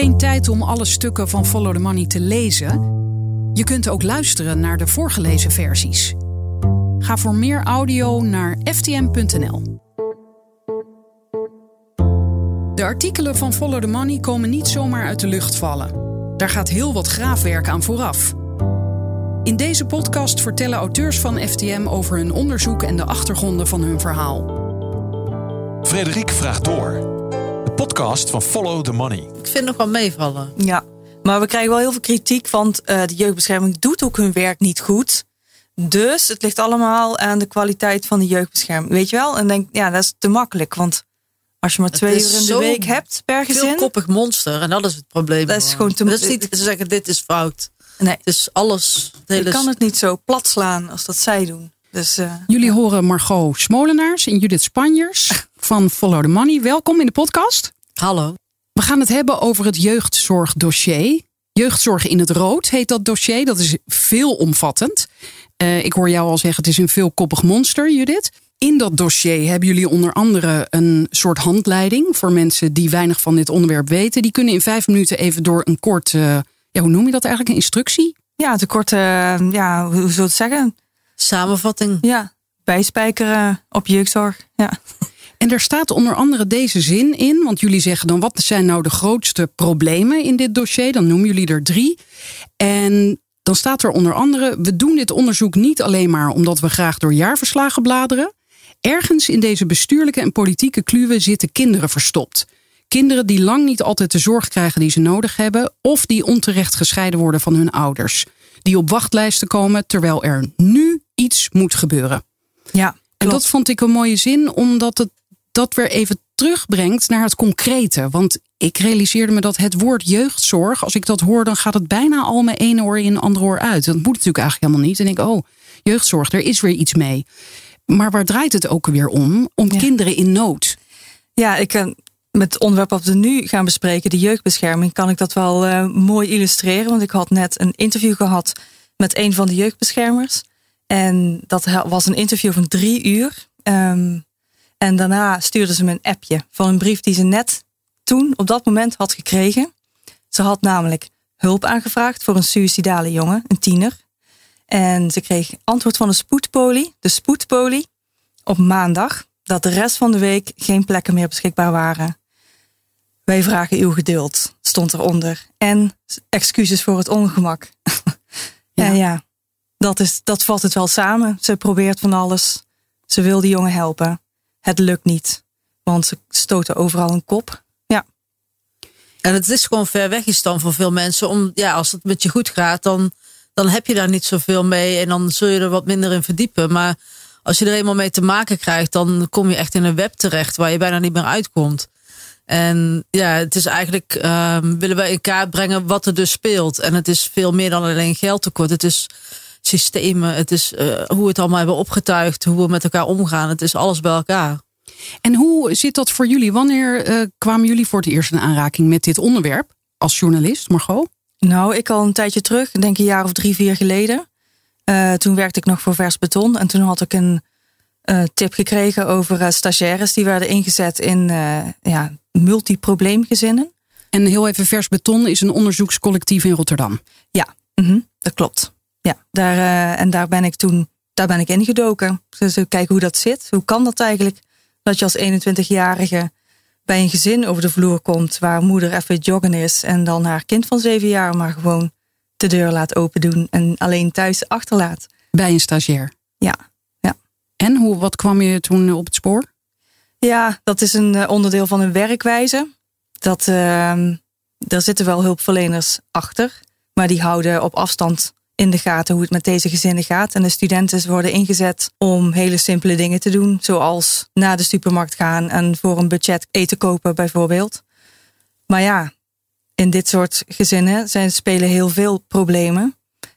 Geen tijd om alle stukken van Follow the Money te lezen? Je kunt ook luisteren naar de voorgelezen versies. Ga voor meer audio naar ftm.nl. De artikelen van Follow the Money komen niet zomaar uit de lucht vallen. Daar gaat heel wat graafwerk aan vooraf. In deze podcast vertellen auteurs van FTM over hun onderzoek en de achtergronden van hun verhaal. Frederik vraagt door. De podcast van Follow the Money. Ik vind nog wel meevallen. Ja, maar we krijgen wel heel veel kritiek, want uh, de jeugdbescherming doet ook hun werk niet goed. Dus het ligt allemaal aan de kwaliteit van de jeugdbescherming. Weet je wel? En denk, ja, dat is te makkelijk. Want als je maar twee uur in de week hebt per gezin. Een koppig monster. En dat is het probleem. Dat is gewoon te Dat is niet te zeggen, dit is fout. Nee. Het is alles. Het hele Je kan het niet zo plat slaan als dat zij doen. Dus, uh, Jullie horen Margot Smolenaars en Judith Spanjers van Follow the Money. Welkom in de podcast. Hallo. We gaan het hebben over het jeugdzorgdossier. Jeugdzorg in het rood heet dat dossier. Dat is veelomvattend. Uh, ik hoor jou al zeggen, het is een veelkoppig monster, Judith. In dat dossier hebben jullie onder andere een soort handleiding voor mensen die weinig van dit onderwerp weten. Die kunnen in vijf minuten even door een kort, uh, ja, hoe noem je dat eigenlijk, een instructie? Ja, de korte, uh, ja, hoe zou je het zeggen? Samenvatting. Ja, bijspijkeren op jeugdzorg. Ja. En daar staat onder andere deze zin in, want jullie zeggen dan wat zijn nou de grootste problemen in dit dossier? Dan noemen jullie er drie. En dan staat er onder andere: we doen dit onderzoek niet alleen maar omdat we graag door jaarverslagen bladeren. Ergens in deze bestuurlijke en politieke kluwen zitten kinderen verstopt. Kinderen die lang niet altijd de zorg krijgen die ze nodig hebben, of die onterecht gescheiden worden van hun ouders. Die op wachtlijsten komen terwijl er nu iets moet gebeuren. Ja, en dat vond ik een mooie zin, omdat het dat weer even terugbrengt naar het concrete. Want ik realiseerde me dat het woord jeugdzorg, als ik dat hoor, dan gaat het bijna al mijn ene oor in, andere oor uit. Dat moet natuurlijk eigenlijk helemaal niet. En ik, oh, jeugdzorg, er is weer iets mee. Maar waar draait het ook weer om? Om Ja. kinderen in nood. Ja, ik kan met het onderwerp wat we nu gaan bespreken, de jeugdbescherming, kan ik dat wel uh, mooi illustreren. Want ik had net een interview gehad met een van de jeugdbeschermers. En dat was een interview van drie uur. Um, en daarna stuurde ze me een appje van een brief die ze net toen, op dat moment, had gekregen. Ze had namelijk hulp aangevraagd voor een suïcidale jongen, een tiener. En ze kreeg antwoord van de spoedpolie, de spoedpolie, op maandag, dat de rest van de week geen plekken meer beschikbaar waren. Wij vragen uw geduld, stond eronder. En excuses voor het ongemak. ja, en ja dat, is, dat vat het wel samen. Ze probeert van alles. Ze wil die jongen helpen. Het lukt niet, want ze stoten overal een kop. Ja. En het is gewoon ver weg is dan voor veel mensen. Om, ja, als het met je goed gaat, dan, dan heb je daar niet zoveel mee. En dan zul je er wat minder in verdiepen. Maar als je er eenmaal mee te maken krijgt, dan kom je echt in een web terecht waar je bijna niet meer uitkomt. En ja, het is eigenlijk, um, willen wij in kaart brengen wat er dus speelt. En het is veel meer dan alleen geldtekort. Het is systemen, het is uh, hoe we het allemaal hebben opgetuigd, hoe we met elkaar omgaan. Het is alles bij elkaar. En hoe zit dat voor jullie? Wanneer uh, kwamen jullie voor het eerst in aanraking met dit onderwerp als journalist, Margot? Nou, ik al een tijdje terug, denk een jaar of drie, vier geleden. Uh, toen werkte ik nog voor Vers Beton en toen had ik een uh, tip gekregen over stagiaires die werden ingezet in ja, multiprobleemgezinnen. En heel even, Vers Beton is een onderzoekscollectief in Rotterdam. Ja, mm -hmm, dat klopt. Ja, daar, uh, en daar ben ik toen daar ben ik ingedoken. Dus kijken hoe dat zit. Hoe kan dat eigenlijk? Dat je als 21-jarige bij een gezin over de vloer komt waar moeder even joggen is en dan haar kind van zeven jaar maar gewoon de deur laat open doen en alleen thuis achterlaat. Bij een stagiair? Ja. ja. En hoe, wat kwam je toen op het spoor? Ja, dat is een onderdeel van een werkwijze. Dat, uh, daar zitten wel hulpverleners achter, maar die houden op afstand in de gaten hoe het met deze gezinnen gaat. En de studenten worden ingezet om hele simpele dingen te doen, zoals naar de supermarkt gaan en voor een budget eten kopen bijvoorbeeld. Maar ja, in dit soort gezinnen zijn, spelen heel veel problemen.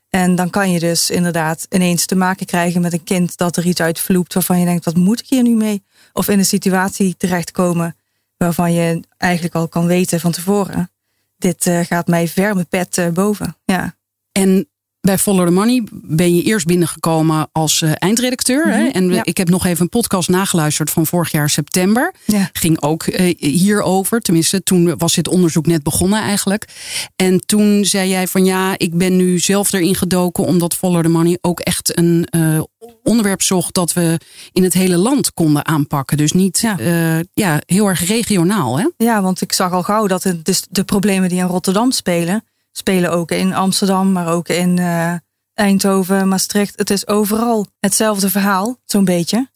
En dan kan je dus inderdaad ineens te maken krijgen met een kind dat er iets uitvloept waarvan je denkt, wat moet ik hier nu mee? Of in een situatie terechtkomen waarvan je eigenlijk al kan weten van tevoren, dit uh, gaat mij ver mijn pet uh, boven. Ja. En bij Follow the Money ben je eerst binnengekomen als uh, eindredacteur. hè? Mhm, En ja. ik heb nog even een podcast nageluisterd van vorig jaar september. Ja. Ging ook eh, hierover. Tenminste, toen was dit onderzoek net begonnen eigenlijk. En toen zei jij van ja, ik ben nu zelf erin gedoken. Omdat Follow the Money ook echt een eh, onderwerp zocht dat we in het hele land konden aanpakken. Dus niet Ja. ja. ja, heel erg regionaal. Hè? Ja, want ik zag al gauw dat het, dus de problemen die in Rotterdam spelen, spelen ook in Amsterdam, maar ook in eh, Eindhoven, Maastricht. Het is overal hetzelfde verhaal, zo'n beetje.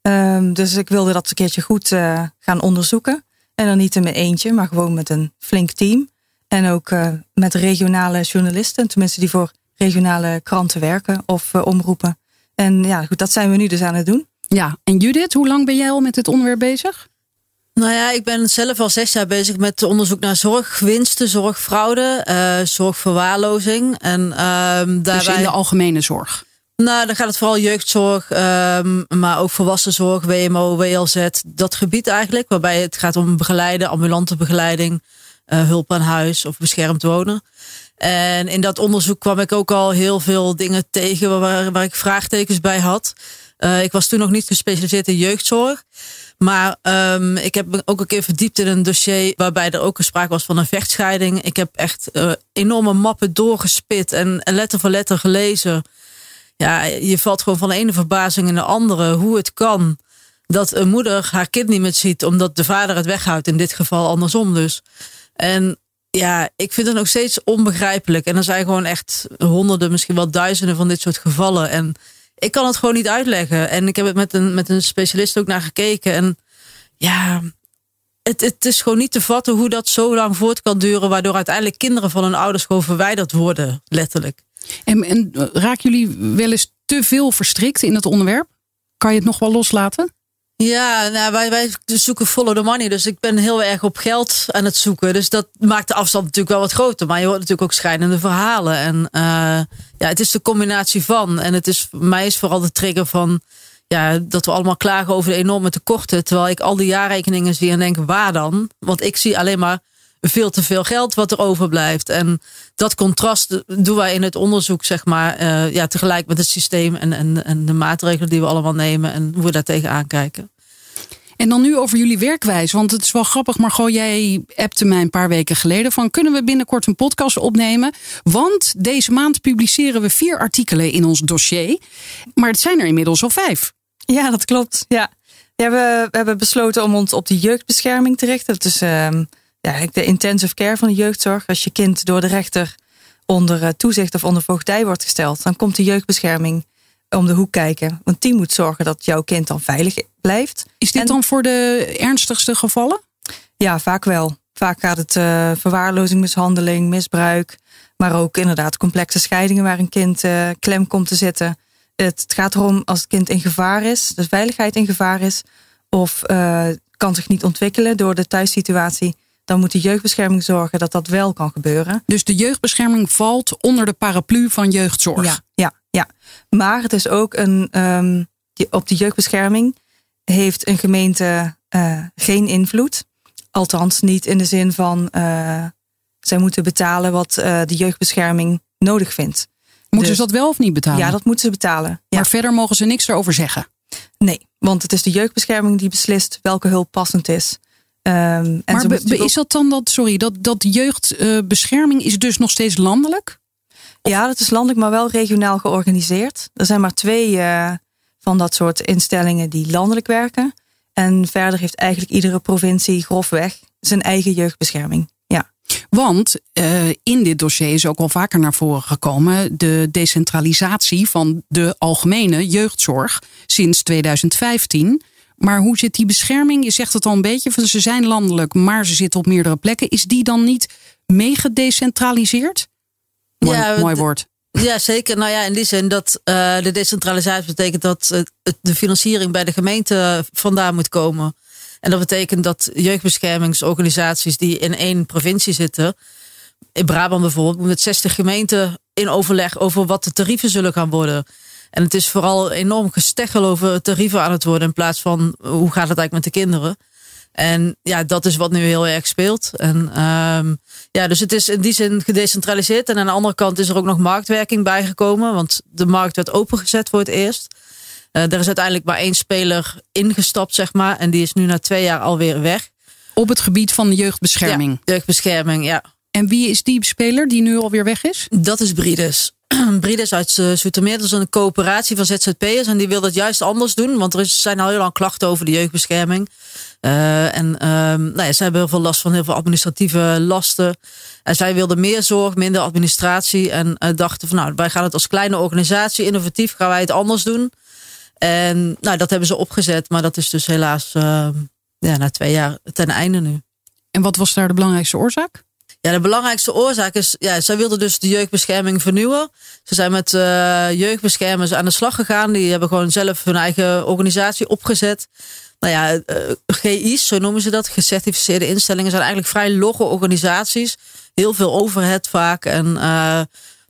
Ehm, dus ik wilde dat een keertje goed eh, gaan onderzoeken. En dan niet in mijn eentje, maar gewoon met een flink team. En ook eh, met regionale journalisten, tenminste die voor regionale kranten werken of omroepen. En ja, goed, dat zijn we nu dus aan het doen. Ja, en Judith, hoe lang ben jij al met dit onderwerp bezig? Nou ja, ik ben zelf al zes jaar bezig met onderzoek naar zorgwinsten, zorgfraude, eh zorgverwaarlozing. En ehm daarbij. Dus in de algemene zorg. Nou, dan gaat het vooral jeugdzorg, ehm, maar ook volwassenzorg, WMO, WLZ. Dat gebied eigenlijk, waarbij het gaat om begeleiden, ambulante begeleiding, eh, hulp aan huis of beschermd wonen. En in dat onderzoek kwam ik ook al heel veel dingen tegen waar, waar ik vraagtekens bij had. Eh, ik was toen nog niet gespecialiseerd in jeugdzorg. Maar ehm, ik heb ook een keer verdiept in een dossier waarbij er ook sprake was van een vechtscheiding. Ik heb echt eh, enorme mappen doorgespit en letter voor letter gelezen. Ja, je valt gewoon van de ene verbazing in de andere hoe het kan dat een moeder haar kind niet meer ziet omdat de vader het weghoudt. In dit geval andersom dus. En ja, ik vind het nog steeds onbegrijpelijk. En er zijn gewoon echt honderden, misschien wel duizenden van dit soort gevallen. En ik kan het gewoon niet uitleggen. En ik heb het met een, met een specialist ook naar gekeken. En ja, het, het is gewoon niet te vatten hoe dat zo lang voort kan duren. Waardoor uiteindelijk kinderen van hun ouders gewoon verwijderd worden, letterlijk. En, en eh, raken jullie wel eens te veel verstrikt in het onderwerp? Kan je het nog wel loslaten? Ja, nou, wij, wij zoeken follow the money. Dus ik ben heel erg op geld aan het zoeken. Dus dat maakt de afstand natuurlijk wel wat groter. Maar je hoort natuurlijk ook schrijnende verhalen. En eh, ja, het is de combinatie van. En het is, voor mij is vooral de trigger van... Ja, dat we allemaal klagen over de enorme tekorten. Terwijl ik al die jaarrekeningen zie en denk, waar dan? Want ik zie alleen maar veel te veel geld wat er overblijft. En dat contrast doen wij in het onderzoek, zeg maar, eh, ja, tegelijk met het systeem en, en, en de maatregelen die we allemaal nemen en hoe we daar tegenaan kijken. En dan nu over jullie werkwijze. Want het is wel grappig, Margot, jij appte mij een paar weken geleden van kunnen we binnenkort een podcast opnemen? Want deze maand publiceren we vier artikelen in ons dossier. Maar het zijn er inmiddels al vijf. Ja, dat klopt. Ja. Ja, we, we hebben besloten om ons op de jeugdbescherming te richten. Dat is ehm, ja, de intensive care van de jeugdzorg. Als je kind door de rechter onder eh, toezicht of onder voogdij wordt gesteld, dan komt de jeugdbescherming om de hoek kijken. Want die moet zorgen dat jouw kind dan veilig blijft. Is dit En- dan voor de ernstigste gevallen? Ja, vaak wel. Vaak gaat het eh, verwaarlozing, mishandeling, misbruik. Maar ook inderdaad complexe scheidingen waar een kind eh, klem komt te zitten. Het, het gaat erom als het kind in gevaar is, de veiligheid in gevaar is. Of kan zich niet ontwikkelen door de thuissituatie. Dan moet de jeugdbescherming zorgen dat dat wel kan gebeuren. Dus de jeugdbescherming valt onder de paraplu van jeugdzorg. Ja, ja, ja. Maar het is ook een. die, op die jeugdbescherming heeft een gemeente eh, geen invloed. Althans, niet in de zin van. eh, zij moeten betalen wat eh, de jeugdbescherming nodig vindt. Moeten Dus- ze dat wel of niet betalen? Ja, dat moeten ze betalen. Ja. Maar verder mogen ze niks erover zeggen. Nee, want het is de jeugdbescherming die beslist welke hulp passend is. Ehm, maar be- is dat dan dat, sorry, dat, dat jeugdbescherming is dus nog steeds landelijk? Ja, dat is landelijk, maar wel regionaal georganiseerd. Er zijn maar twee eh, van dat soort instellingen die landelijk werken. En verder heeft eigenlijk iedere provincie grofweg zijn eigen jeugdbescherming. Ja, Want eh, in dit dossier is ook al vaker naar voren gekomen de decentralisatie van de algemene jeugdzorg sinds 2015. Maar hoe zit die bescherming? Je zegt het al een beetje, van ze zijn landelijk, maar ze zitten op meerdere plekken. Is die dan niet meegedecentraliseerd? Mooi, Ja, mooi woord. Ja, zeker. Nou ja, in die zin dat eh, de decentralisatie betekent dat de financiering bij de gemeente vandaan moet komen. En dat betekent dat jeugdbeschermingsorganisaties die in één provincie zitten, in Brabant bijvoorbeeld, met 60 gemeenten in overleg over wat de tarieven zullen gaan worden. En het is vooral enorm gesteggel over tarieven aan het worden in plaats van hoe gaat het eigenlijk met de kinderen. En ja, dat is wat nu heel erg speelt. En ehm, ja, dus het is in die zin gedecentraliseerd. En aan de andere kant is er ook nog marktwerking bijgekomen. Want de markt werd opengezet voor het eerst. Uh, er is uiteindelijk maar één speler ingestapt, zeg maar. En die is nu na twee jaar alweer weg. Op het gebied van de jeugdbescherming? Ja, jeugdbescherming, ja. En wie is die speler die nu alweer weg is? Dat is Brides. Brides uit uh, Zoetermeer. Dat is een coöperatie van ZZP'ers. En die wil het juist anders doen. Want er zijn al heel lang klachten over de jeugdbescherming. Uh, en um, nou ja, hebben heel veel last van heel veel administratieve lasten. En zij wilden meer zorg, minder administratie. En uh, dachten van nou, wij gaan het als kleine organisatie, innovatief, gaan wij het anders doen. En nou, dat hebben ze opgezet. Maar dat is dus helaas uh, ja, na twee jaar ten einde nu. En wat was daar de belangrijkste oorzaak? Ja, de belangrijkste oorzaak is, ja, zij wilden dus de jeugdbescherming vernieuwen. Ze zijn met uh, jeugdbeschermers aan de slag gegaan. Die hebben gewoon zelf hun eigen organisatie opgezet. Nou ja, uh, GI's, zo noemen ze dat, gecertificeerde instellingen, zijn eigenlijk vrij logge organisaties. Heel veel overhead vaak. En uh,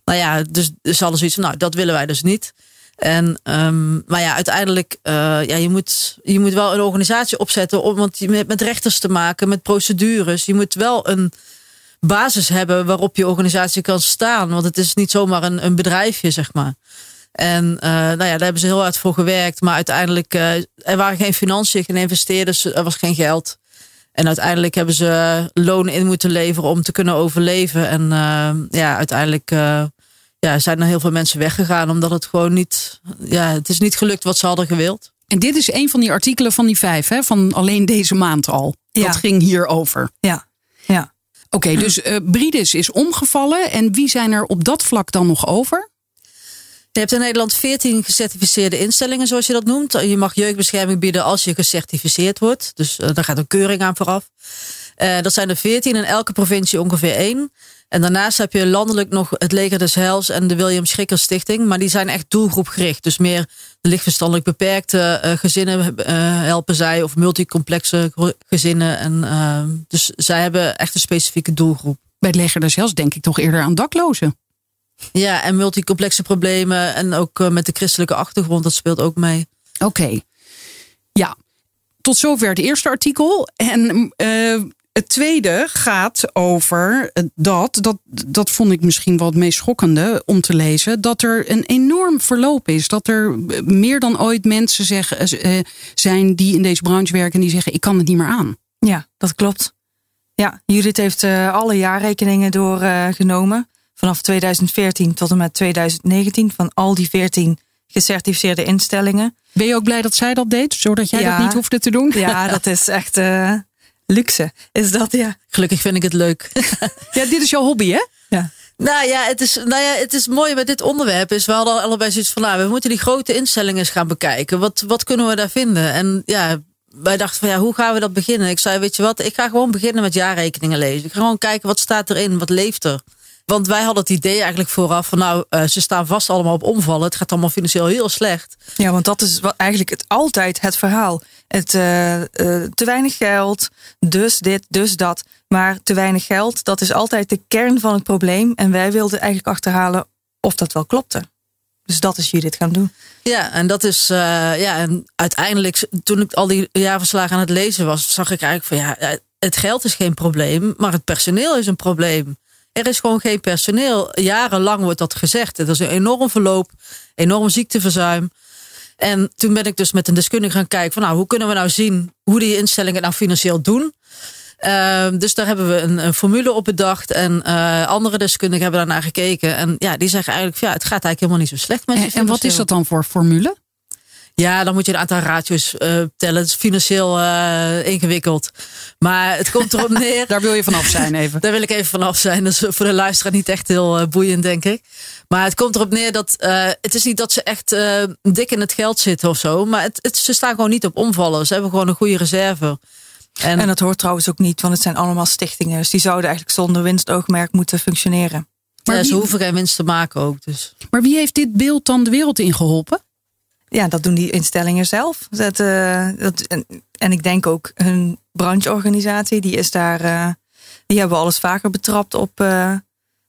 nou ja, dus, dus alles iets nou, dat willen wij dus niet. En, um, maar ja, uiteindelijk, ja, je, moet, je moet wel een organisatie opzetten, om, want je hebt met rechters te maken, met procedures. Je moet wel een basis hebben waarop je organisatie kan staan. Want het is niet zomaar een, een bedrijfje, zeg maar. En uh, nou ja, daar hebben ze heel hard voor gewerkt. Maar uiteindelijk, uh, er waren geen financiën, geen investeerders, er was geen geld. En uiteindelijk hebben ze lonen in moeten leveren om te kunnen overleven. En uh, ja, uiteindelijk ja, zijn er heel veel mensen weggegaan. Omdat het gewoon niet, ja, het is niet gelukt wat ze hadden gewild. En dit is een van die artikelen van die vijf, hè? van alleen deze maand al. Ja. Dat ging hierover. Ja, ja. Oké, okay, dus uh, Bridis is omgevallen. En wie zijn er op dat vlak dan nog over? Je hebt in Nederland 14 gecertificeerde instellingen, zoals je dat noemt. Je mag jeugdbescherming bieden als je gecertificeerd wordt. Dus uh, daar gaat een keuring aan vooraf. Uh, dat zijn er 14 in elke provincie ongeveer één. En daarnaast heb je landelijk nog het Leger des Heils en de William Schrikker Stichting. Maar die zijn echt doelgroepgericht. Dus meer de lichtverstandelijk beperkte uh, gezinnen uh, helpen zij. Of multicomplexe gezinnen. En, uh, dus zij hebben echt een specifieke doelgroep. Bij het Leger des Heils denk ik toch eerder aan daklozen. Ja, en multicomplexe problemen. En ook met de christelijke achtergrond, dat speelt ook mee. Oké. Okay. Ja, tot zover het eerste artikel. En het tweede gaat over dat, dat, dat vond ik misschien wel het meest schokkende om te lezen, dat er een enorm verloop is. Dat er meer dan ooit mensen zeggen, uh, zijn die in deze branche werken en die zeggen: ik kan het niet meer aan. Ja, dat klopt. Ja, Judith heeft uh, alle jaarrekeningen doorgenomen. Vanaf 2014 tot en met 2019 van al die 14 gecertificeerde instellingen. Ben je ook blij dat zij dat deed, zodat jij ja, dat niet hoefde te doen? Ja, dat is echt luxe is dat, ja. Gelukkig vind ik het leuk. ja, dit is jouw hobby, hè? Ja. Nou ja, het is, nou ja, het is mooi met dit onderwerp. Is we hadden allebei zoiets van, nou, we moeten die grote instellingen eens gaan bekijken. Wat, wat kunnen we daar vinden? En ja, wij dachten van, ja, hoe gaan we dat beginnen? Ik zei, weet je wat, ik ga gewoon beginnen met jaarrekeningen lezen. Ik ga gewoon kijken, wat staat erin? Wat leeft er? Want wij hadden het idee eigenlijk vooraf van nou, uh, ze staan vast allemaal op omvallen. Het gaat allemaal financieel heel slecht. Ja, want dat is wat eigenlijk het, altijd het verhaal. Het, uh, uh, te weinig geld, dus dit, dus dat. Maar te weinig geld, dat is altijd de kern van het probleem. En wij wilden eigenlijk achterhalen of dat wel klopte. Dus dat is dit gaan doen. Ja, en dat is, ja, en uiteindelijk, toen ik al die jaarverslagen aan het lezen was, zag ik eigenlijk van ja, het geld is geen probleem, maar het personeel is een probleem. Er is gewoon geen personeel. Jarenlang wordt dat gezegd. Er is een enorm verloop, enorm ziekteverzuim. En toen ben ik dus met een deskundige gaan kijken van nou, hoe kunnen we nou zien hoe die instellingen het nou financieel doen. Uh, dus daar hebben we een, een formule op bedacht. En uh, andere deskundigen hebben daarnaar gekeken. En ja, die zeggen eigenlijk, ja, het gaat eigenlijk helemaal niet zo slecht met En, en wat is dat dan voor formule? Ja, dan moet je een aantal raadjes uh, tellen. Het is financieel uh, ingewikkeld. Maar het komt erop neer. Daar wil je vanaf zijn even. Daar wil ik even vanaf zijn. Dat is voor de luisteraar niet echt heel uh, boeiend, denk ik. Maar het komt erop neer dat het is niet dat ze echt dik in het geld zitten of zo. Maar het, het, ze staan gewoon niet op omvallen. Ze hebben gewoon een goede reserve. En, en dat hoort trouwens ook niet, want het zijn allemaal stichtingen. Dus die zouden eigenlijk zonder winstoogmerk moeten functioneren. Maar ja, ze hoeven geen winst te maken ook. Dus. Maar wie heeft dit beeld dan de wereld ingeholpen? Ja, dat doen die instellingen zelf. Dat, uh, dat, en, ik denk ook hun brancheorganisatie, die is daar, uh, die hebben alles vaker betrapt op uh,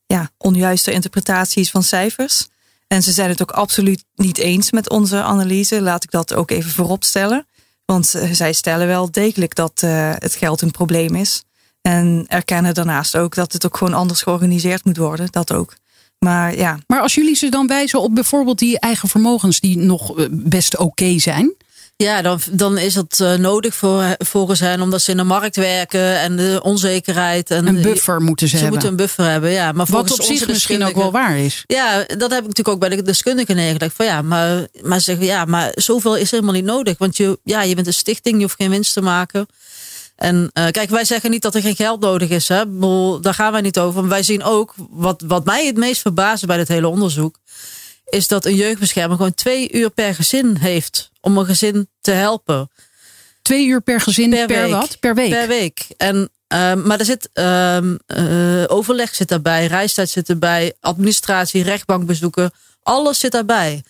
ja, onjuiste interpretaties van cijfers. En ze zijn het ook absoluut niet eens met onze analyse. Laat ik dat ook even voorop stellen. Want eh, zij stellen wel degelijk dat eh, het geld een probleem is. En erkennen daarnaast ook dat het ook gewoon anders georganiseerd moet worden. Dat ook. Maar ja. Maar als jullie ze dan wijzen op bijvoorbeeld die eigen vermogens die nog eh, best oké zijn. Ja, dan, dan is dat uh, nodig voor, volgens hen, omdat ze in de markt werken en de onzekerheid. En een buffer moeten ze, ze hebben. moeten een buffer hebben, ja. Maar Wat op zich misschien ook wel waar is. Ja, dat heb ik natuurlijk ook bij de deskundigen neergelegd. Van ja, maar, maar zeggen ja, maar zoveel is helemaal niet nodig. Want je, ja, je bent een stichting, je hoeft geen winst te maken. En uh, kijk, wij zeggen niet dat er geen geld nodig is. Hè? Daar gaan wij niet over. Maar wij zien ook, wat, wat mij het meest verbaasde bij dit hele onderzoek, is dat een jeugdbeschermer gewoon twee uur per gezin heeft om een gezin te helpen. Twee uur per gezin per, per wat? Per week? Per week. En, uh, maar er zit uh, uh, overleg zit daarbij, reistijd zit erbij, administratie, rechtbankbezoeken, alles zit daarbij.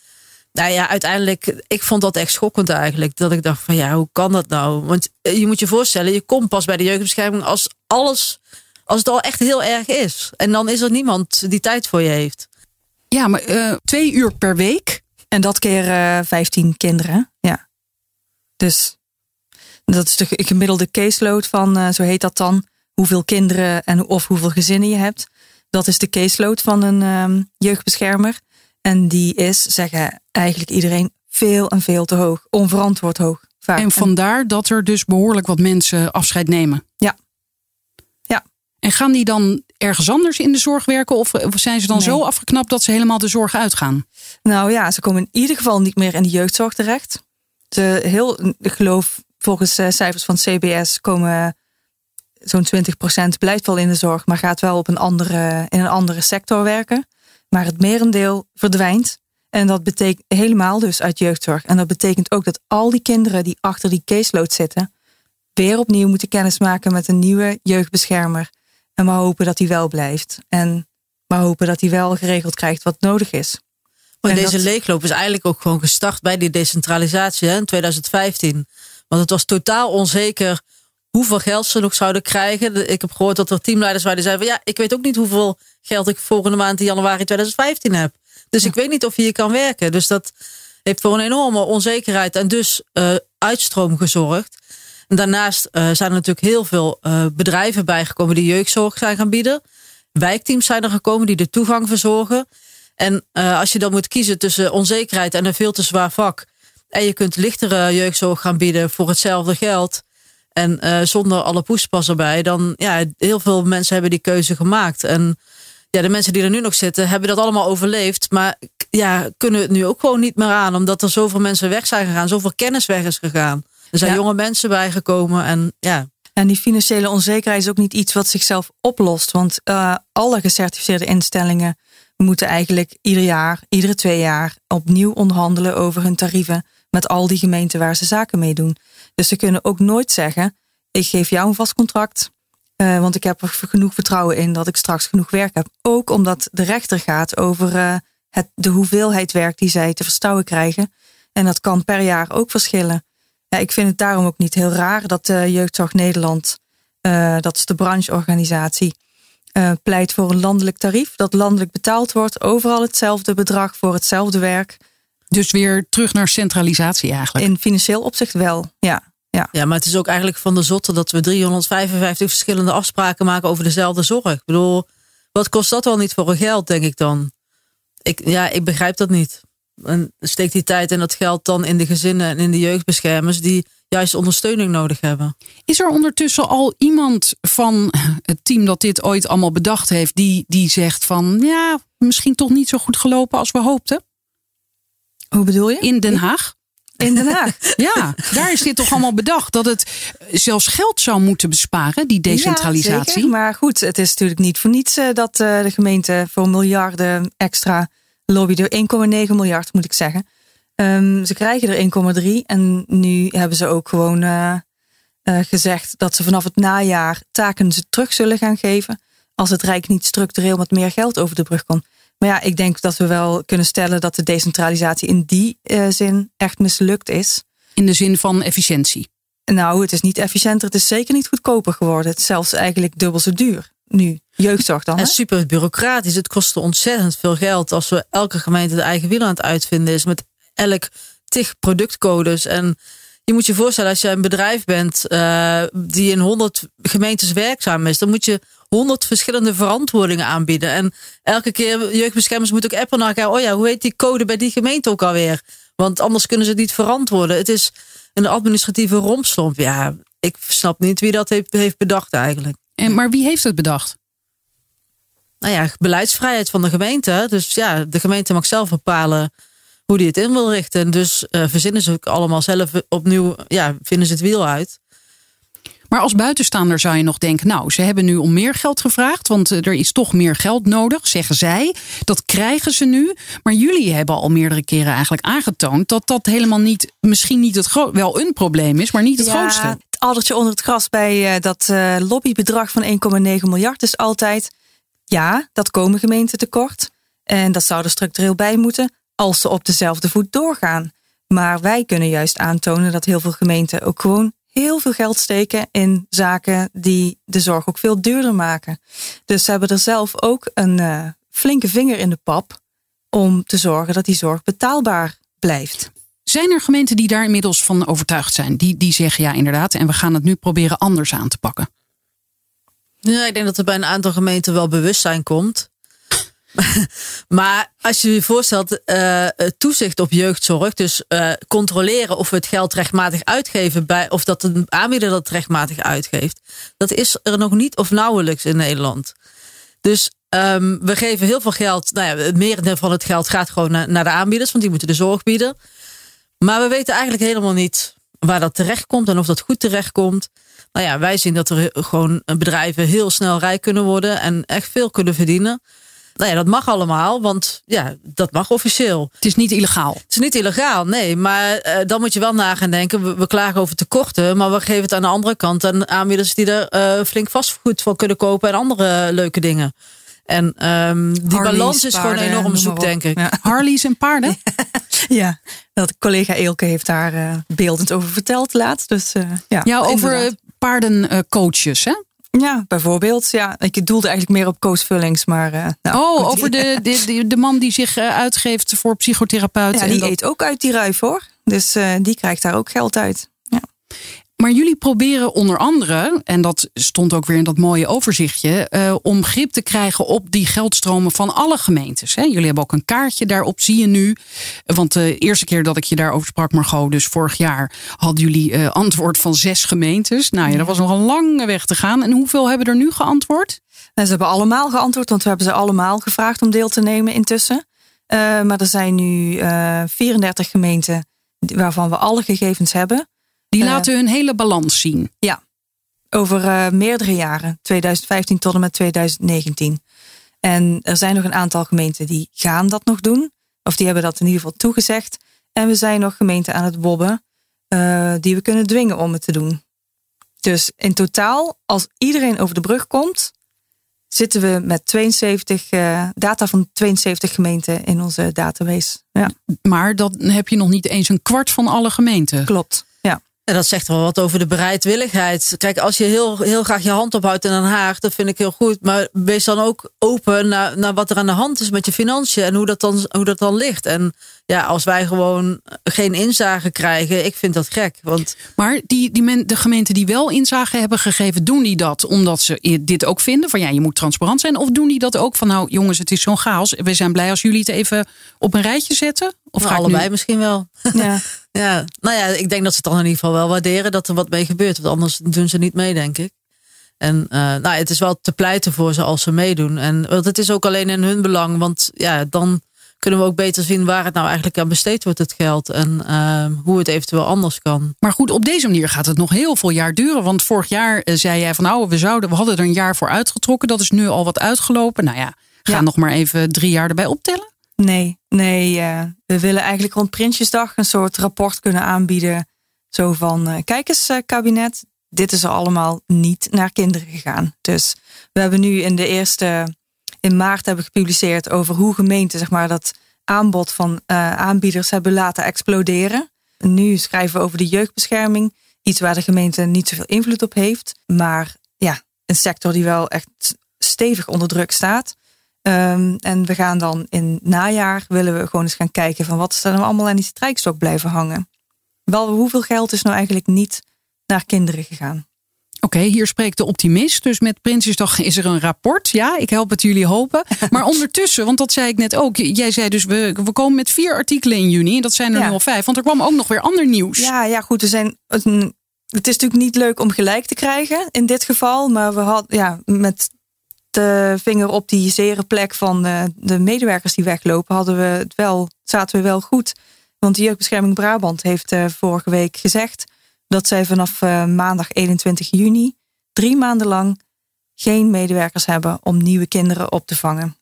Nou ja, uiteindelijk, ik vond dat echt schokkend eigenlijk. Dat ik dacht van ja, hoe kan dat nou? Want je moet je voorstellen, je komt pas bij de jeugdbescherming als alles, als het al echt heel erg is. En dan is er niemand die tijd voor je heeft. Ja, maar uh, twee uur per week. En dat keer uh, 15 kinderen. Ja. Dus dat is de gemiddelde caseload van, zo heet dat dan, hoeveel kinderen en of hoeveel gezinnen je hebt. Dat is de caseload van een um, jeugdbeschermer. En die is, zeggen eigenlijk iedereen, veel en veel te hoog. Onverantwoord hoog. Vaak. En vandaar dat er dus behoorlijk wat mensen afscheid nemen. Ja. Ja. En gaan die dan ergens anders in de zorg werken? Of zijn ze dan Nee. zo afgeknapt dat ze helemaal de zorg uitgaan? Nou ja, ze komen in ieder geval niet meer in de jeugdzorg terecht. Ze heel, ik geloof, volgens uh, cijfers van CBS komen zo'n 20% blijft wel in de zorg, maar gaat wel op een andere, in een andere sector werken. Maar het merendeel verdwijnt. En dat betekent helemaal dus uit jeugdzorg. En dat betekent ook dat al die kinderen die achter die caseload zitten, weer opnieuw moeten kennismaken met een nieuwe jeugdbeschermer. En maar hopen dat die wel blijft. En maar hopen dat hij wel geregeld krijgt wat nodig is. Maar En deze dat- leegloop is eigenlijk ook gewoon gestart bij die decentralisatie hè, in 2015. Want het was totaal onzeker hoeveel geld ze nog zouden krijgen. Ik heb gehoord dat er teamleiders waren die zeiden van ja, ik weet ook niet hoeveel geld ik volgende maand in januari 2015 heb. Dus ik weet niet of je hier kan werken. Dus dat heeft voor een enorme onzekerheid en dus eh, uitstroom gezorgd. En daarnaast eh, zijn er natuurlijk heel veel eh, bedrijven bijgekomen die jeugdzorg zijn gaan bieden. Wijkteams zijn er gekomen die de toegang verzorgen. En uh, als je dan moet kiezen tussen onzekerheid en een veel te zwaar vak. En je kunt lichtere jeugdzorg gaan bieden voor hetzelfde geld. En uh, zonder alle poespas erbij. Dan ja, heel veel mensen hebben die keuze gemaakt. En ja, de mensen die er nu nog zitten, hebben dat allemaal overleefd. Maar ja, kunnen het nu ook gewoon niet meer aan. Omdat er zoveel mensen weg zijn gegaan. Zoveel kennis weg is gegaan. Er zijn Ja. jonge mensen bijgekomen. En ja, En die financiële onzekerheid is ook niet iets wat zichzelf oplost. Want uh, alle gecertificeerde instellingen moeten eigenlijk ieder jaar, iedere twee jaar opnieuw onderhandelen over hun tarieven met al die gemeenten waar ze zaken mee doen. Dus ze kunnen ook nooit zeggen: ik geef jou een vast contract, uh, want ik heb er genoeg vertrouwen in dat ik straks genoeg werk heb. Ook omdat de rechter gaat over uh, het, de hoeveelheid werk die zij te verstouwen krijgen. En dat kan per jaar ook verschillen. Ja, ik vind het daarom ook niet heel raar dat de Jeugdzorg Nederland, uh, dat is de brancheorganisatie, uh, pleit voor een landelijk tarief. Dat landelijk betaald wordt, overal hetzelfde bedrag voor hetzelfde werk. Dus weer terug naar centralisatie eigenlijk. In financieel opzicht wel, ja. Ja. ja, maar het is ook eigenlijk van de zotte dat we 355 verschillende afspraken maken over dezelfde zorg. Ik bedoel, wat kost dat wel niet voor een geld, denk ik dan? Ik, ja, ik begrijp dat niet. En steek die tijd en dat geld dan in de gezinnen en in de jeugdbeschermers die juist ondersteuning nodig hebben. Is er ondertussen al iemand van het team dat dit ooit allemaal bedacht heeft, die, die zegt van ja, misschien toch niet zo goed gelopen als we hoopten? Hoe bedoel je? In Den Haag? In Den Haag? ja, daar is dit toch allemaal bedacht. Dat het zelfs geld zou moeten besparen, die decentralisatie. Ja, zeker. Maar goed, het is natuurlijk niet voor niets uh, dat uh, de gemeente voor miljarden extra lobbyde. 1,9 miljard moet ik zeggen. Um, ze krijgen er 1,3 en nu hebben ze ook gewoon uh, gezegd dat ze vanaf het najaar taken ze terug zullen gaan geven. Als het Rijk niet structureel met meer geld over de brug komt. Maar ja, ik denk dat we wel kunnen stellen dat de decentralisatie in die uh, zin echt mislukt is. In de zin van efficiëntie? Nou, het is niet efficiënter. Het is zeker niet goedkoper geworden. Het is zelfs eigenlijk dubbel zo duur nu. Jeugdzorg dan. En super bureaucratisch. Het kostte ontzettend veel geld als we elke gemeente de eigen wiel aan het uitvinden is. Met elk tig productcodes. En je moet je voorstellen, als je een bedrijf bent uh, die in 100 gemeentes werkzaam is, dan moet je 100 verschillende verantwoordingen aanbieden. En elke keer jeugdbeschermers moeten ook appen naar elkaar. Oh ja, hoe heet die code bij die gemeente ook alweer? Want anders kunnen ze het niet verantwoorden. Het is een administratieve rompslomp. Ja, ik snap niet wie dat heeft, heeft bedacht eigenlijk. En, maar wie heeft het bedacht? Nou ja, beleidsvrijheid van de gemeente. Dus ja, de gemeente mag zelf bepalen hoe die het in wil richten. Dus uh, verzinnen ze ook allemaal zelf opnieuw, ja, vinden ze het wiel uit. Maar als buitenstaander zou je nog denken, nou, ze hebben nu om meer geld gevraagd, want eh, er is toch meer geld nodig, zeggen zij. Dat krijgen ze nu. Maar jullie hebben al meerdere keren eigenlijk aangetoond dat dat helemaal niet, misschien niet het groot, wel een probleem is, maar niet het grootste. Het addertje onder het gras bij uh, dat uh, lobbybedrag van 1,9 miljard is altijd, ja, dat komen gemeenten tekort. En dat zou er structureel bij moeten als ze op dezelfde voet doorgaan. Maar wij kunnen juist aantonen dat heel veel gemeenten ook gewoon heel veel geld steken in zaken die de zorg ook veel duurder maken. Dus ze hebben er zelf ook een uh, flinke vinger in de pap om te zorgen dat die zorg betaalbaar blijft. Zijn er gemeenten die daar inmiddels van overtuigd zijn? Die, die zeggen ja, inderdaad, en we gaan het nu proberen anders aan te pakken? Ja, ik denk dat er bij een aantal gemeenten wel bewustzijn komt. maar als je je voorstelt, uh, toezicht op jeugdzorg, dus uh, controleren of we het geld rechtmatig uitgeven, bij, of dat een aanbieder dat rechtmatig uitgeeft, dat is er nog niet of nauwelijks in Nederland. Dus um, we geven heel veel geld, nou ja, het merendeel van het geld gaat gewoon naar, naar de aanbieders, want die moeten de zorg bieden. Maar we weten eigenlijk helemaal niet waar dat terecht komt en of dat goed terecht komt. Nou ja, wij zien dat er gewoon bedrijven heel snel rijk kunnen worden en echt veel kunnen verdienen. Nou ja, dat mag allemaal, want ja, dat mag officieel. Het is niet illegaal. Het is niet illegaal, nee. Maar uh, dan moet je wel na gaan denken. We, we, klagen over tekorten, maar we geven het aan de andere kant aan aanbieders die er uh, flink vastgoed voor kunnen kopen en andere leuke dingen. En um, die Harleys, balans is paarden, gewoon enorm zoek, denk ik. Ja. Harleys en paarden? ja, dat collega Eelke heeft daar uh, beeldend over verteld laatst. Dus, ja, ja, over paardencoaches, hè? Ja, bijvoorbeeld. Ja, ik doelde eigenlijk meer op Koos Vullings. Maar, uh, nou, oh, over de, de, de, man die zich uh, uitgeeft voor psychotherapeuten. Ja, die dat... eet ook uit die ruif hoor. Dus uh, die krijgt daar ook geld uit. Ja. Maar jullie proberen onder andere, en dat stond ook weer in dat mooie overzichtje, uh, om grip te krijgen op die geldstromen van alle gemeentes. Hè? Jullie hebben ook een kaartje daarop, zie je nu. Want de eerste keer dat ik je daarover sprak, Margot, dus vorig jaar, hadden jullie uh, antwoord van zes gemeentes. Nou ja, dat was nog een lange weg te gaan. En hoeveel hebben er nu geantwoord? Nou, ze hebben allemaal geantwoord, want we hebben ze allemaal gevraagd om deel te nemen intussen. Uh, maar er zijn nu 34 gemeenten waarvan we alle gegevens hebben. Die laten hun hele balans zien. Ja, over uh, meerdere jaren, 2015 tot en met 2019. En er zijn nog een aantal gemeenten die gaan dat nog doen. Of die hebben dat in ieder geval toegezegd. En we zijn nog gemeenten aan het wobben uh, die we kunnen dwingen om het te doen. Dus in totaal, als iedereen over de brug komt, zitten we met 72 uh, data van 72 gemeenten in onze database. Ja. Maar dan heb je nog niet eens een kwart van alle gemeenten. Klopt. En dat zegt wel wat over de bereidwilligheid. Kijk, als je heel, heel graag je hand ophoudt in Den Haag, dat vind ik heel goed. Maar wees dan ook open naar, naar wat er aan de hand is met je financiën en hoe dat dan, hoe dat dan ligt. En ja, als wij gewoon geen inzage krijgen, ik vind dat gek. Want... Maar die, die men, de gemeenten die wel inzage hebben gegeven, doen die dat omdat ze dit ook vinden? Van ja, je moet transparant zijn. Of doen die dat ook van nou jongens, het is zo'n chaos. We zijn blij als jullie het even op een rijtje zetten? Of nou, allebei nu... misschien wel. Ja. ja, nou ja, ik denk dat ze het dan in ieder geval wel waarderen dat er wat mee gebeurt. Want anders doen ze niet mee, denk ik. En uh, nou, het is wel te pleiten voor ze als ze meedoen. En want het is ook alleen in hun belang. Want ja, dan kunnen we ook beter zien waar het nou eigenlijk aan besteed wordt, het geld. En uh, hoe het eventueel anders kan. Maar goed, op deze manier gaat het nog heel veel jaar duren. Want vorig jaar uh, zei jij van nou, we, zouden, we hadden er een jaar voor uitgetrokken. Dat is nu al wat uitgelopen. Nou ja, ga ja. nog maar even drie jaar erbij optellen. Nee, nee. Uh, we willen eigenlijk rond Prinsjesdag een soort rapport kunnen aanbieden. Zo van, uh, kijk eens uh, kabinet, dit is er allemaal niet naar kinderen gegaan. Dus we hebben nu in de eerste, in maart hebben gepubliceerd over hoe gemeenten zeg maar, dat aanbod van aanbieders hebben laten exploderen. En nu schrijven we over de jeugdbescherming. Iets waar de gemeente niet zoveel invloed op heeft. Maar ja, een sector die wel echt stevig onder druk staat. Um, en we gaan dan in najaar willen we gewoon eens gaan kijken van wat is er nou allemaal aan die strijkstok blijven hangen. Wel, hoeveel geld is nou eigenlijk niet naar kinderen gegaan? Oké, hier spreekt de optimist. Dus met Prinsjesdag is er een rapport. Ja, ik help het jullie hopen. Maar ondertussen, want dat zei ik net ook. Jij zei dus, we, we komen met vier artikelen in juni. En dat zijn er Ja. nu al vijf. Want er kwam ook nog weer ander nieuws. Ja, ja, goed. Er zijn, een- het is natuurlijk niet leuk om gelijk te krijgen in dit geval. Maar we hadden ja, met de vinger op die zere plek van eh, de medewerkers die weglopen, hadden we het wel, zaten we wel goed. Want de Jeugdbescherming Brabant heeft eh, vorige week gezegd dat zij vanaf eh, maandag 21 juni drie maanden lang geen medewerkers hebben om nieuwe kinderen op te vangen.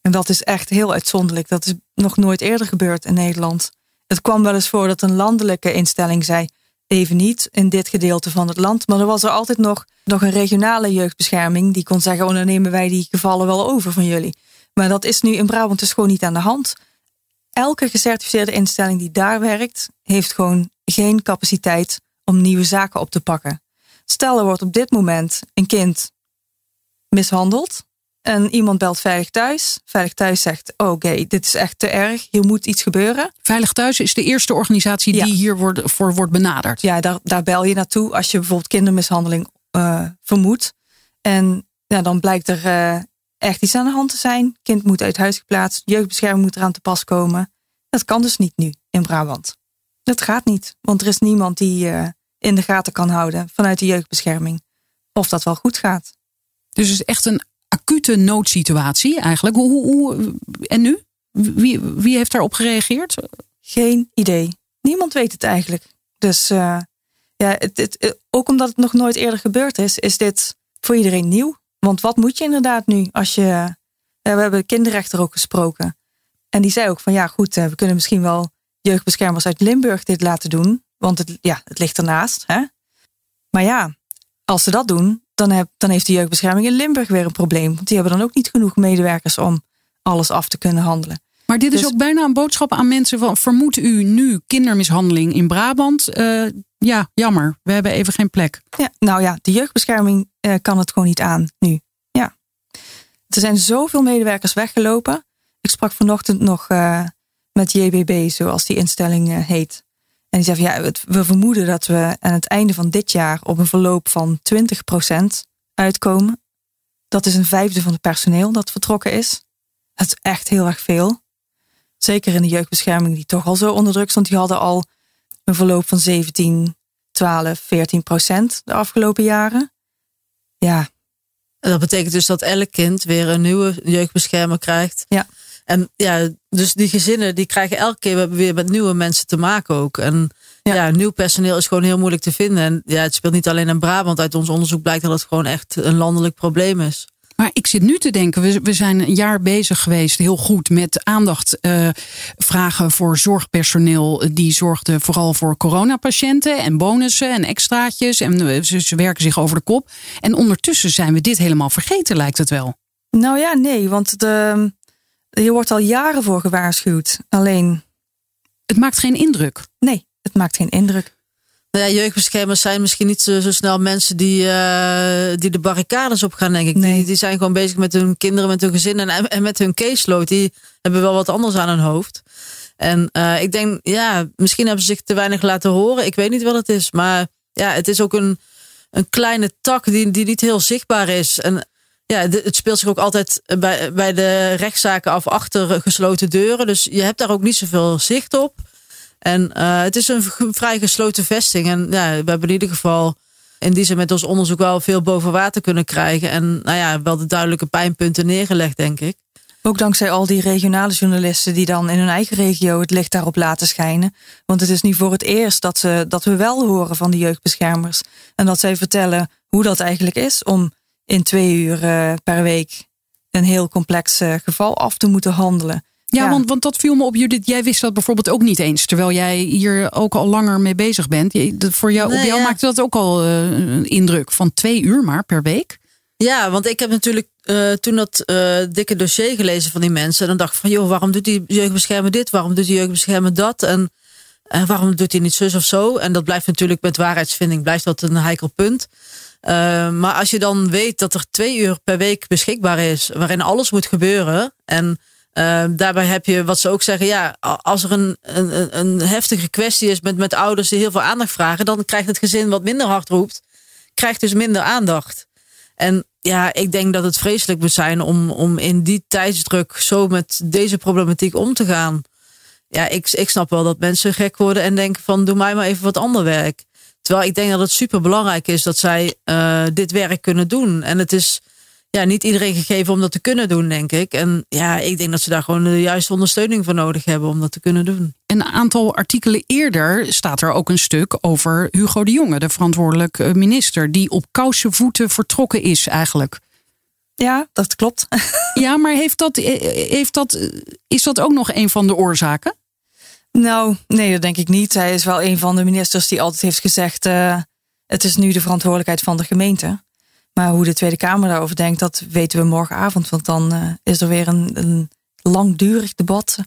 En dat is echt heel uitzonderlijk. Dat is nog nooit eerder gebeurd in Nederland. Het kwam wel eens voor dat een landelijke instelling zei: even niet in dit gedeelte van het land. Maar er was er altijd nog, nog een regionale jeugdbescherming die kon zeggen: oh, dan nemen wij die gevallen wel over van jullie. Maar dat is nu in Brabant dus gewoon niet aan de hand. Elke gecertificeerde instelling die daar werkt, heeft gewoon geen capaciteit om nieuwe zaken op te pakken. Stel, er wordt op dit moment een kind mishandeld. En iemand belt veilig thuis. Veilig thuis zegt: oh, Oké, dit is echt te erg. Hier moet iets gebeuren. Veilig Thuis is de eerste organisatie Ja. die hier wordt, voor wordt benaderd. Ja, daar, daar bel je naartoe als je bijvoorbeeld kindermishandeling eh, vermoedt. En ja, dan blijkt er eh, echt iets aan de hand te zijn. Kind moet uit huis geplaatst. Jeugdbescherming moet eraan te pas komen. Dat kan dus niet nu in Brabant. Dat gaat niet. Want er is niemand die eh, in de gaten kan houden vanuit de jeugdbescherming. Of dat wel goed gaat. Dus het is echt een acute noodsituatie eigenlijk. Hoe, hoe, hoe- en nu? Wie, wie heeft daarop gereageerd? Geen idee. Niemand weet het eigenlijk. Dus eh, ja, het, het, eh, ook omdat het nog nooit eerder gebeurd is, is dit voor iedereen nieuw. Want wat moet je inderdaad nu als je. ja, we hebben de kinderrechter ook gesproken. En die zei ook van ja, goed, we kunnen misschien wel jeugdbeschermers uit Limburg dit laten doen. Want het, ja, het ligt ernaast. Hè? Maar ja, als ze dat doen, dan, heb, dan heeft de jeugdbescherming in Limburg weer een probleem. Want die hebben dan ook niet genoeg medewerkers om alles af te kunnen handelen. Maar dit is Dus- ook bijna een boodschap aan mensen van vermoedt u nu kindermishandeling in Brabant? Eh, ja, jammer. We hebben even geen plek. Ja, nou ja, de jeugdbescherming eh, kan het gewoon niet aan nu. Ja. Er zijn zoveel medewerkers weggelopen. Ik sprak vanochtend nog eh, met JBB, zoals die instelling eh, heet. En die zei van ja, het- we vermoeden dat we aan het einde van dit jaar op een verloop van 20% uitkomen. Dat is een vijfde van het personeel dat vertrokken is. Dat is echt heel erg veel. Zeker in de jeugdbescherming, die toch al zo onder druk stond. Die hadden al een verloop van 17, 12, 14 procent de afgelopen jaren. Ja, En dat betekent dus dat elk kind weer een nieuwe jeugdbeschermer krijgt. Ja. En ja, dus die gezinnen die krijgen elke keer weer met nieuwe mensen te maken ook. En Ja. ja. nieuw personeel is gewoon heel moeilijk te vinden. En ja, het speelt niet alleen in Brabant. Uit ons onderzoek blijkt dat het gewoon echt een landelijk probleem is. Maar ik zit nu te denken, we, we zijn een jaar bezig geweest, heel goed, met aandacht eh, vragen voor zorgpersoneel. Die zorgde vooral voor coronapatiënten en bonussen en extraatjes. En eh, ze, ze werken zich over de kop. En ondertussen zijn we dit helemaal vergeten, lijkt het wel. nou ja, nee, want de, je wordt al jaren voor gewaarschuwd. Alleen, Het maakt geen indruk. nee, het maakt geen indruk. Nou ja, jeugdbeschermers zijn misschien niet zo, zo snel mensen die, eh, die de barricades op gaan, denk ik. Nee. Die, die zijn gewoon bezig met hun kinderen, met hun gezin en, en met hun caseload. Die hebben wel wat anders aan hun hoofd. En eh, ik denk, ja, misschien hebben ze zich te weinig laten horen. Ik weet niet wat het is. Maar ja, het is ook een, een kleine tak die, die niet heel zichtbaar is. En ja, het speelt zich ook altijd bij, bij de rechtszaken af achter gesloten deuren. Dus je hebt daar ook niet zoveel zicht op. En eh, het is een vrij gesloten vesting. En ja, we hebben in ieder geval in die zin met ons onderzoek wel veel boven water kunnen krijgen. En nou ja, wel de duidelijke pijnpunten neergelegd, denk ik. Ook dankzij al die regionale journalisten die dan in hun eigen regio het licht daarop laten schijnen. Want het is nu voor het eerst dat, ze, dat we wel horen van de jeugdbeschermers. En dat zij vertellen hoe dat eigenlijk is om in twee uur eh, per week een heel complex eh, geval af te moeten handelen. Ja, Ja. Want, want dat viel me op, Judith. Jij wist dat bijvoorbeeld ook niet eens. Terwijl jij hier ook al langer mee bezig bent. Voor jou, op jou ja. maakte dat ook al eh, een indruk van twee uur maar per week. Ja, want ik heb natuurlijk eh, toen dat eh, dikke dossier gelezen van die mensen. En dan dacht ik van, joh, waarom doet die jeugdbeschermer dit? Waarom doet die jeugdbeschermer dat? En eh, waarom doet hij niet zus of zo? En dat blijft natuurlijk met waarheidsvinding, blijft dat een heikel punt. Eh, maar als je dan weet dat er twee uur per week beschikbaar is, waarin alles moet gebeuren. En Ehm, daarbij heb je wat ze ook zeggen, ja, als er een, een, een heftige kwestie is met, met ouders die heel veel aandacht vragen, dan krijgt het gezin wat minder hard roept, krijgt dus minder aandacht. En ja, ik denk dat het vreselijk moet zijn om, om in die tijdsdruk zo met deze problematiek om te gaan. Ja, ik, ik snap wel dat mensen gek worden en denken van doe mij maar even wat ander werk. Terwijl ik denk dat het super belangrijk is dat zij uh, dit werk kunnen doen. En het is ja, niet iedereen gegeven om dat te kunnen doen, denk ik. En ja, ik denk dat ze daar gewoon de juiste ondersteuning voor nodig hebben om dat te kunnen doen. Een aantal artikelen eerder staat er ook een stuk over Hugo de Jonge, de verantwoordelijke minister, die op kousenvoeten vertrokken is eigenlijk. Ja, dat klopt. Ja, maar heeft dat, heeft dat, is dat ook nog een van de oorzaken? Nou, nee, dat denk ik niet. Hij is wel een van de ministers die altijd heeft gezegd: uh, het is nu de verantwoordelijkheid van de gemeente. Maar hoe de Tweede Kamer daarover denkt, dat weten we morgenavond. Want dan uh, is er weer een, een langdurig debat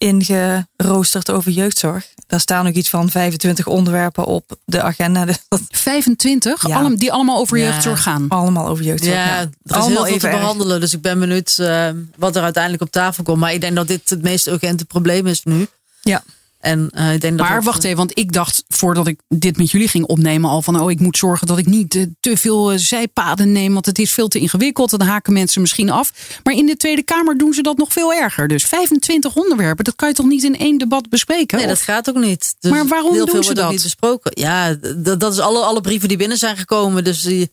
ingeroosterd over jeugdzorg. Daar staan ook iets van 25 onderwerpen op de agenda. 25? Ja. Allem, die allemaal over jeugdzorg gaan? Allemaal over jeugdzorg. Ja, ja. er is allemaal heel veel te behandelen. Dus ik ben benieuwd uh, wat er uiteindelijk op tafel komt. Maar ik denk dat dit het meest urgente probleem is nu. Ja. En, uh, ik denk maar dat wacht even, want ik dacht voordat ik dit met jullie ging opnemen al van oh ik moet zorgen dat ik niet uh, te veel uh, zijpaden neem, want het is veel te ingewikkeld. Dan haken mensen misschien af. Maar in de Tweede Kamer doen ze dat nog veel erger. Dus 25 onderwerpen, dat kan je toch niet in één debat bespreken? Nee, of? dat gaat ook niet. Dus maar waarom heel doen veel ze dat? Niet besproken. Ja, dat, dat is alle, alle brieven die binnen zijn gekomen. Dus die,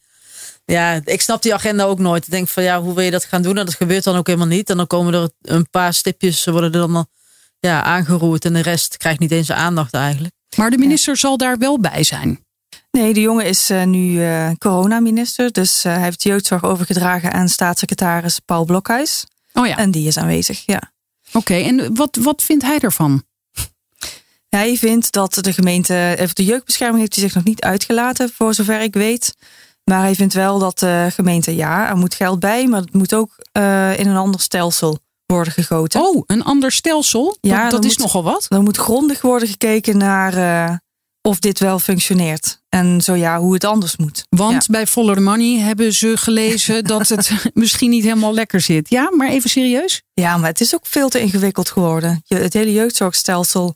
ja, ik snap die agenda ook nooit. Ik denk van ja, hoe wil je dat gaan doen? En dat gebeurt dan ook helemaal niet. En dan komen er een paar stipjes, worden er dan ja, aangeroerd en de rest krijgt niet eens aandacht eigenlijk. Maar de minister ja. zal daar wel bij zijn. Nee, de jongen is uh, nu uh, coronaminister. Dus uh, hij heeft jeugdzorg overgedragen aan staatssecretaris Paul Blokhuis. Oh ja. En die is aanwezig, ja. Oké, okay, en wat, wat vindt hij ervan? Hij vindt dat de gemeente, de jeugdbescherming heeft hij zich nog niet uitgelaten, voor zover ik weet. Maar hij vindt wel dat de gemeente, ja, er moet geld bij, maar het moet ook in een ander stelsel worden gegoten. Oh, een ander stelsel? Ja, dat, dat is moet, nogal wat. Dan moet grondig worden gekeken naar uh, of dit wel functioneert. En zo ja, hoe het anders moet. Want ja. bij Follow the Money hebben ze gelezen dat het misschien niet helemaal lekker zit. Ja, maar even serieus? Ja, maar het is ook veel te ingewikkeld geworden. Je, het hele jeugdzorgstelsel,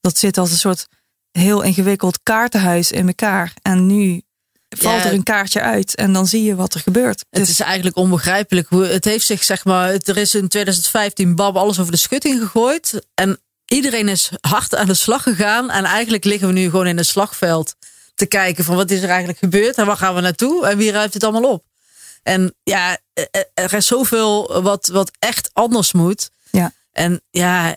dat zit als een soort heel ingewikkeld kaartenhuis in elkaar. En nu valt ja, er een kaartje uit en dan zie je wat er gebeurt. Het dus... is eigenlijk onbegrijpelijk. Hoe, het heeft zich, zeg maar, er is in 2015 Bab alles over de schutting gegooid. En iedereen is hard aan de slag gegaan. En eigenlijk liggen we nu gewoon in het slagveld te kijken van wat is er eigenlijk gebeurd en waar gaan we naartoe en wie ruimt het allemaal op. En ja, er is zoveel wat, wat echt anders moet. Ja. En ja,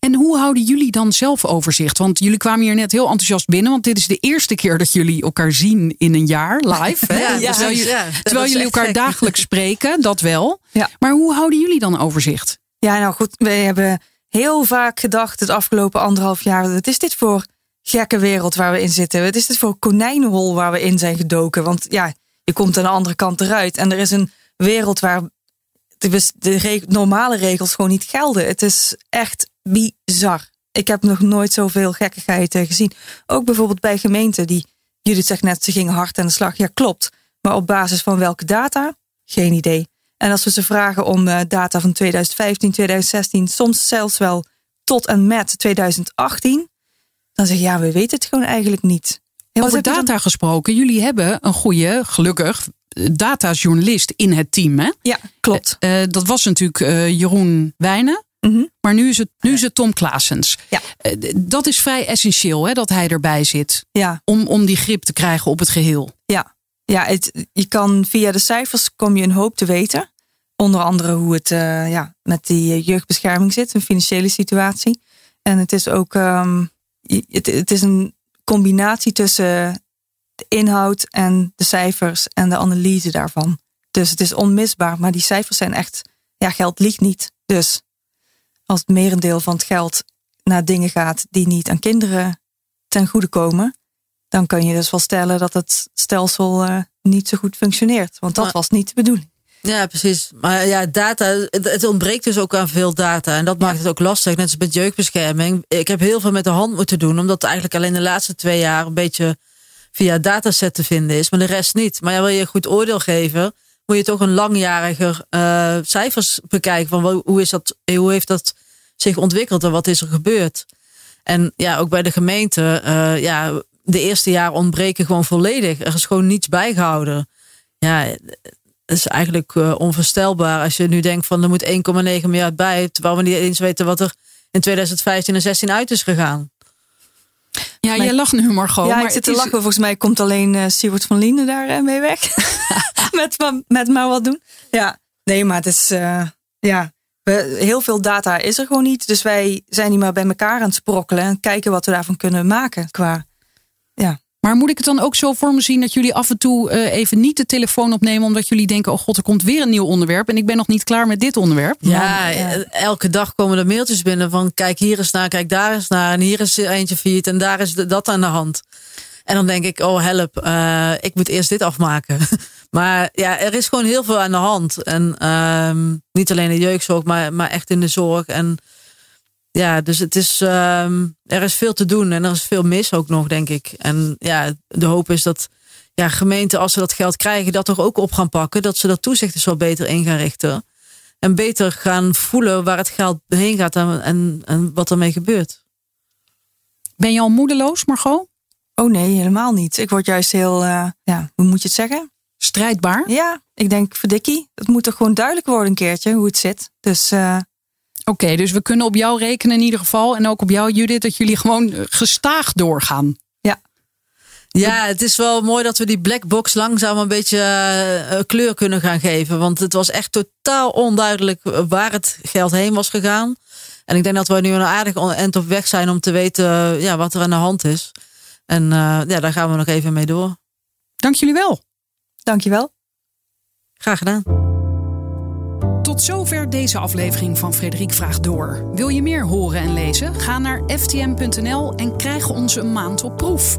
en hoe houden jullie dan zelf overzicht? Want jullie kwamen hier net heel enthousiast binnen. Want dit is de eerste keer dat jullie elkaar zien in een jaar live. Hè? Ja, ja, terwijl, ja, terwijl jullie elkaar gek. dagelijks spreken, dat wel. Maar hoe houden jullie dan overzicht? Ja, nou goed, we hebben heel vaak gedacht het afgelopen anderhalf jaar. Wat is dit voor gekke wereld waar we in zitten? Wat is dit voor konijnenhol waar we in zijn gedoken? Want ja, je komt aan de andere kant eruit. En er is een wereld waar de, de reg normale regels gewoon niet gelden. Het is echt bizar. Ik heb nog nooit zoveel gekkigheid gezien. Ook bijvoorbeeld bij gemeenten die, Judith zegt net, ze gingen hard aan de slag. Ja, klopt. Maar op basis van welke data? Geen idee. En als we ze vragen om uh, data van 2015, 2016, soms zelfs wel tot en met 2018, dan zeg je ja, we weten het gewoon eigenlijk niet. Ja, Over data dan... gesproken, jullie hebben een goede, gelukkig, datajournalist in het team. Hè? Ja, klopt. Uh, dat was natuurlijk uh, Jeroen Wijnen. Mm -hmm. Maar nu is het, nu is het Tom Klaasens. Ja. Uh, dat is vrij essentieel hè, dat hij erbij zit. Ja. Om, om die grip te krijgen op het geheel. Ja, ja het, je kan via de cijfers kom je een hoop te weten. Onder andere hoe het uh, ja, met die jeugdbescherming zit, een financiële situatie. En het is ook um, het, het is een combinatie tussen de inhoud en de cijfers en de analyse daarvan. Dus het is onmisbaar, maar die cijfers zijn echt, ja, geld liegt niet. Dus als het merendeel van het geld naar dingen gaat die niet aan kinderen ten goede komen, dan kan je dus wel stellen dat het stelsel uh, niet zo goed functioneert. Want dat maar, was niet de bedoeling. Ja, precies. Maar ja, data, het, ontbreekt dus ook aan veel data. En dat maakt het ook lastig, net als met jeugdbescherming. Ik heb heel veel met de hand moeten doen, omdat eigenlijk alleen de laatste twee jaar een beetje via dataset te vinden is, maar de rest niet. Maar ja, wil je een goed oordeel geven, moet je toch een langjariger uh, cijfers bekijken. Van hoe, is dat, hoe heeft dat zich ontwikkeld en wat is er gebeurd? En ja, ook bij de gemeente, uh, ja, de eerste jaar ontbreken gewoon volledig. Er is gewoon niets bijgehouden. Ja, het is eigenlijk uh, onvoorstelbaar als je nu denkt van er moet 1,9 miljard bij, terwijl we niet eens weten wat er in 2015 en 16 uit is gegaan. Ja, jij lacht nu Margot. Ja, maar ik zit te lachen. Volgens mij komt alleen uh, Siewert van Linden daar uh, mee weg. met, met maar wat doen. Ja, nee, maar het is... Uh, ja, we, heel veel data is er gewoon niet. Dus wij zijn niet maar bij elkaar aan het sprokkelen... en kijken wat we daarvan kunnen maken qua... Ja. Maar moet ik het dan ook zo voor me zien dat jullie af en toe uh, even niet de telefoon opnemen omdat jullie denken: oh god, er komt weer een nieuw onderwerp en ik ben nog niet klaar met dit onderwerp? Ja, ja. elke dag komen er mailtjes binnen van: kijk hier eens naar, kijk daar eens naar en hier is eentje failliet en daar is dat aan de hand. En dan denk ik: oh help, uh, ik moet eerst dit afmaken. maar ja, er is gewoon heel veel aan de hand en uh, niet alleen de jeugdzorg, maar, maar echt in de zorg en ja, dus het is, um, er is veel te doen en er is veel mis ook nog, denk ik. En ja, de hoop is dat ja, gemeenten, als ze dat geld krijgen, dat toch ook op gaan pakken. Dat ze dat toezicht dus wel beter in gaan richten. En beter gaan voelen waar het geld heen gaat en, en, en wat ermee gebeurt. Ben je al moedeloos, Margot? Oh nee, helemaal niet. Ik word juist heel, uh, ja, hoe moet je het zeggen? Strijdbaar? Ja, ik denk, verdikkie, het moet toch gewoon duidelijk worden een keertje hoe het zit. Dus uh, Oké, dus we kunnen op jou rekenen in ieder geval. En ook op jou, Judith, dat jullie gewoon gestaag doorgaan. Ja. Ja, het is wel mooi dat we die black box langzaam een beetje uh, kleur kunnen gaan geven. Want het was echt totaal onduidelijk waar het geld heen was gegaan. En ik denk dat we nu een aardig eind op weg zijn om te weten ja, wat er aan de hand is. En uh, ja, daar gaan we nog even mee door. Dank jullie wel. Dank je wel. Graag gedaan. Zover deze aflevering van Frederik Vraagt Door. Wil je meer horen en lezen? Ga naar ftm.nl en krijg onze maand op proef.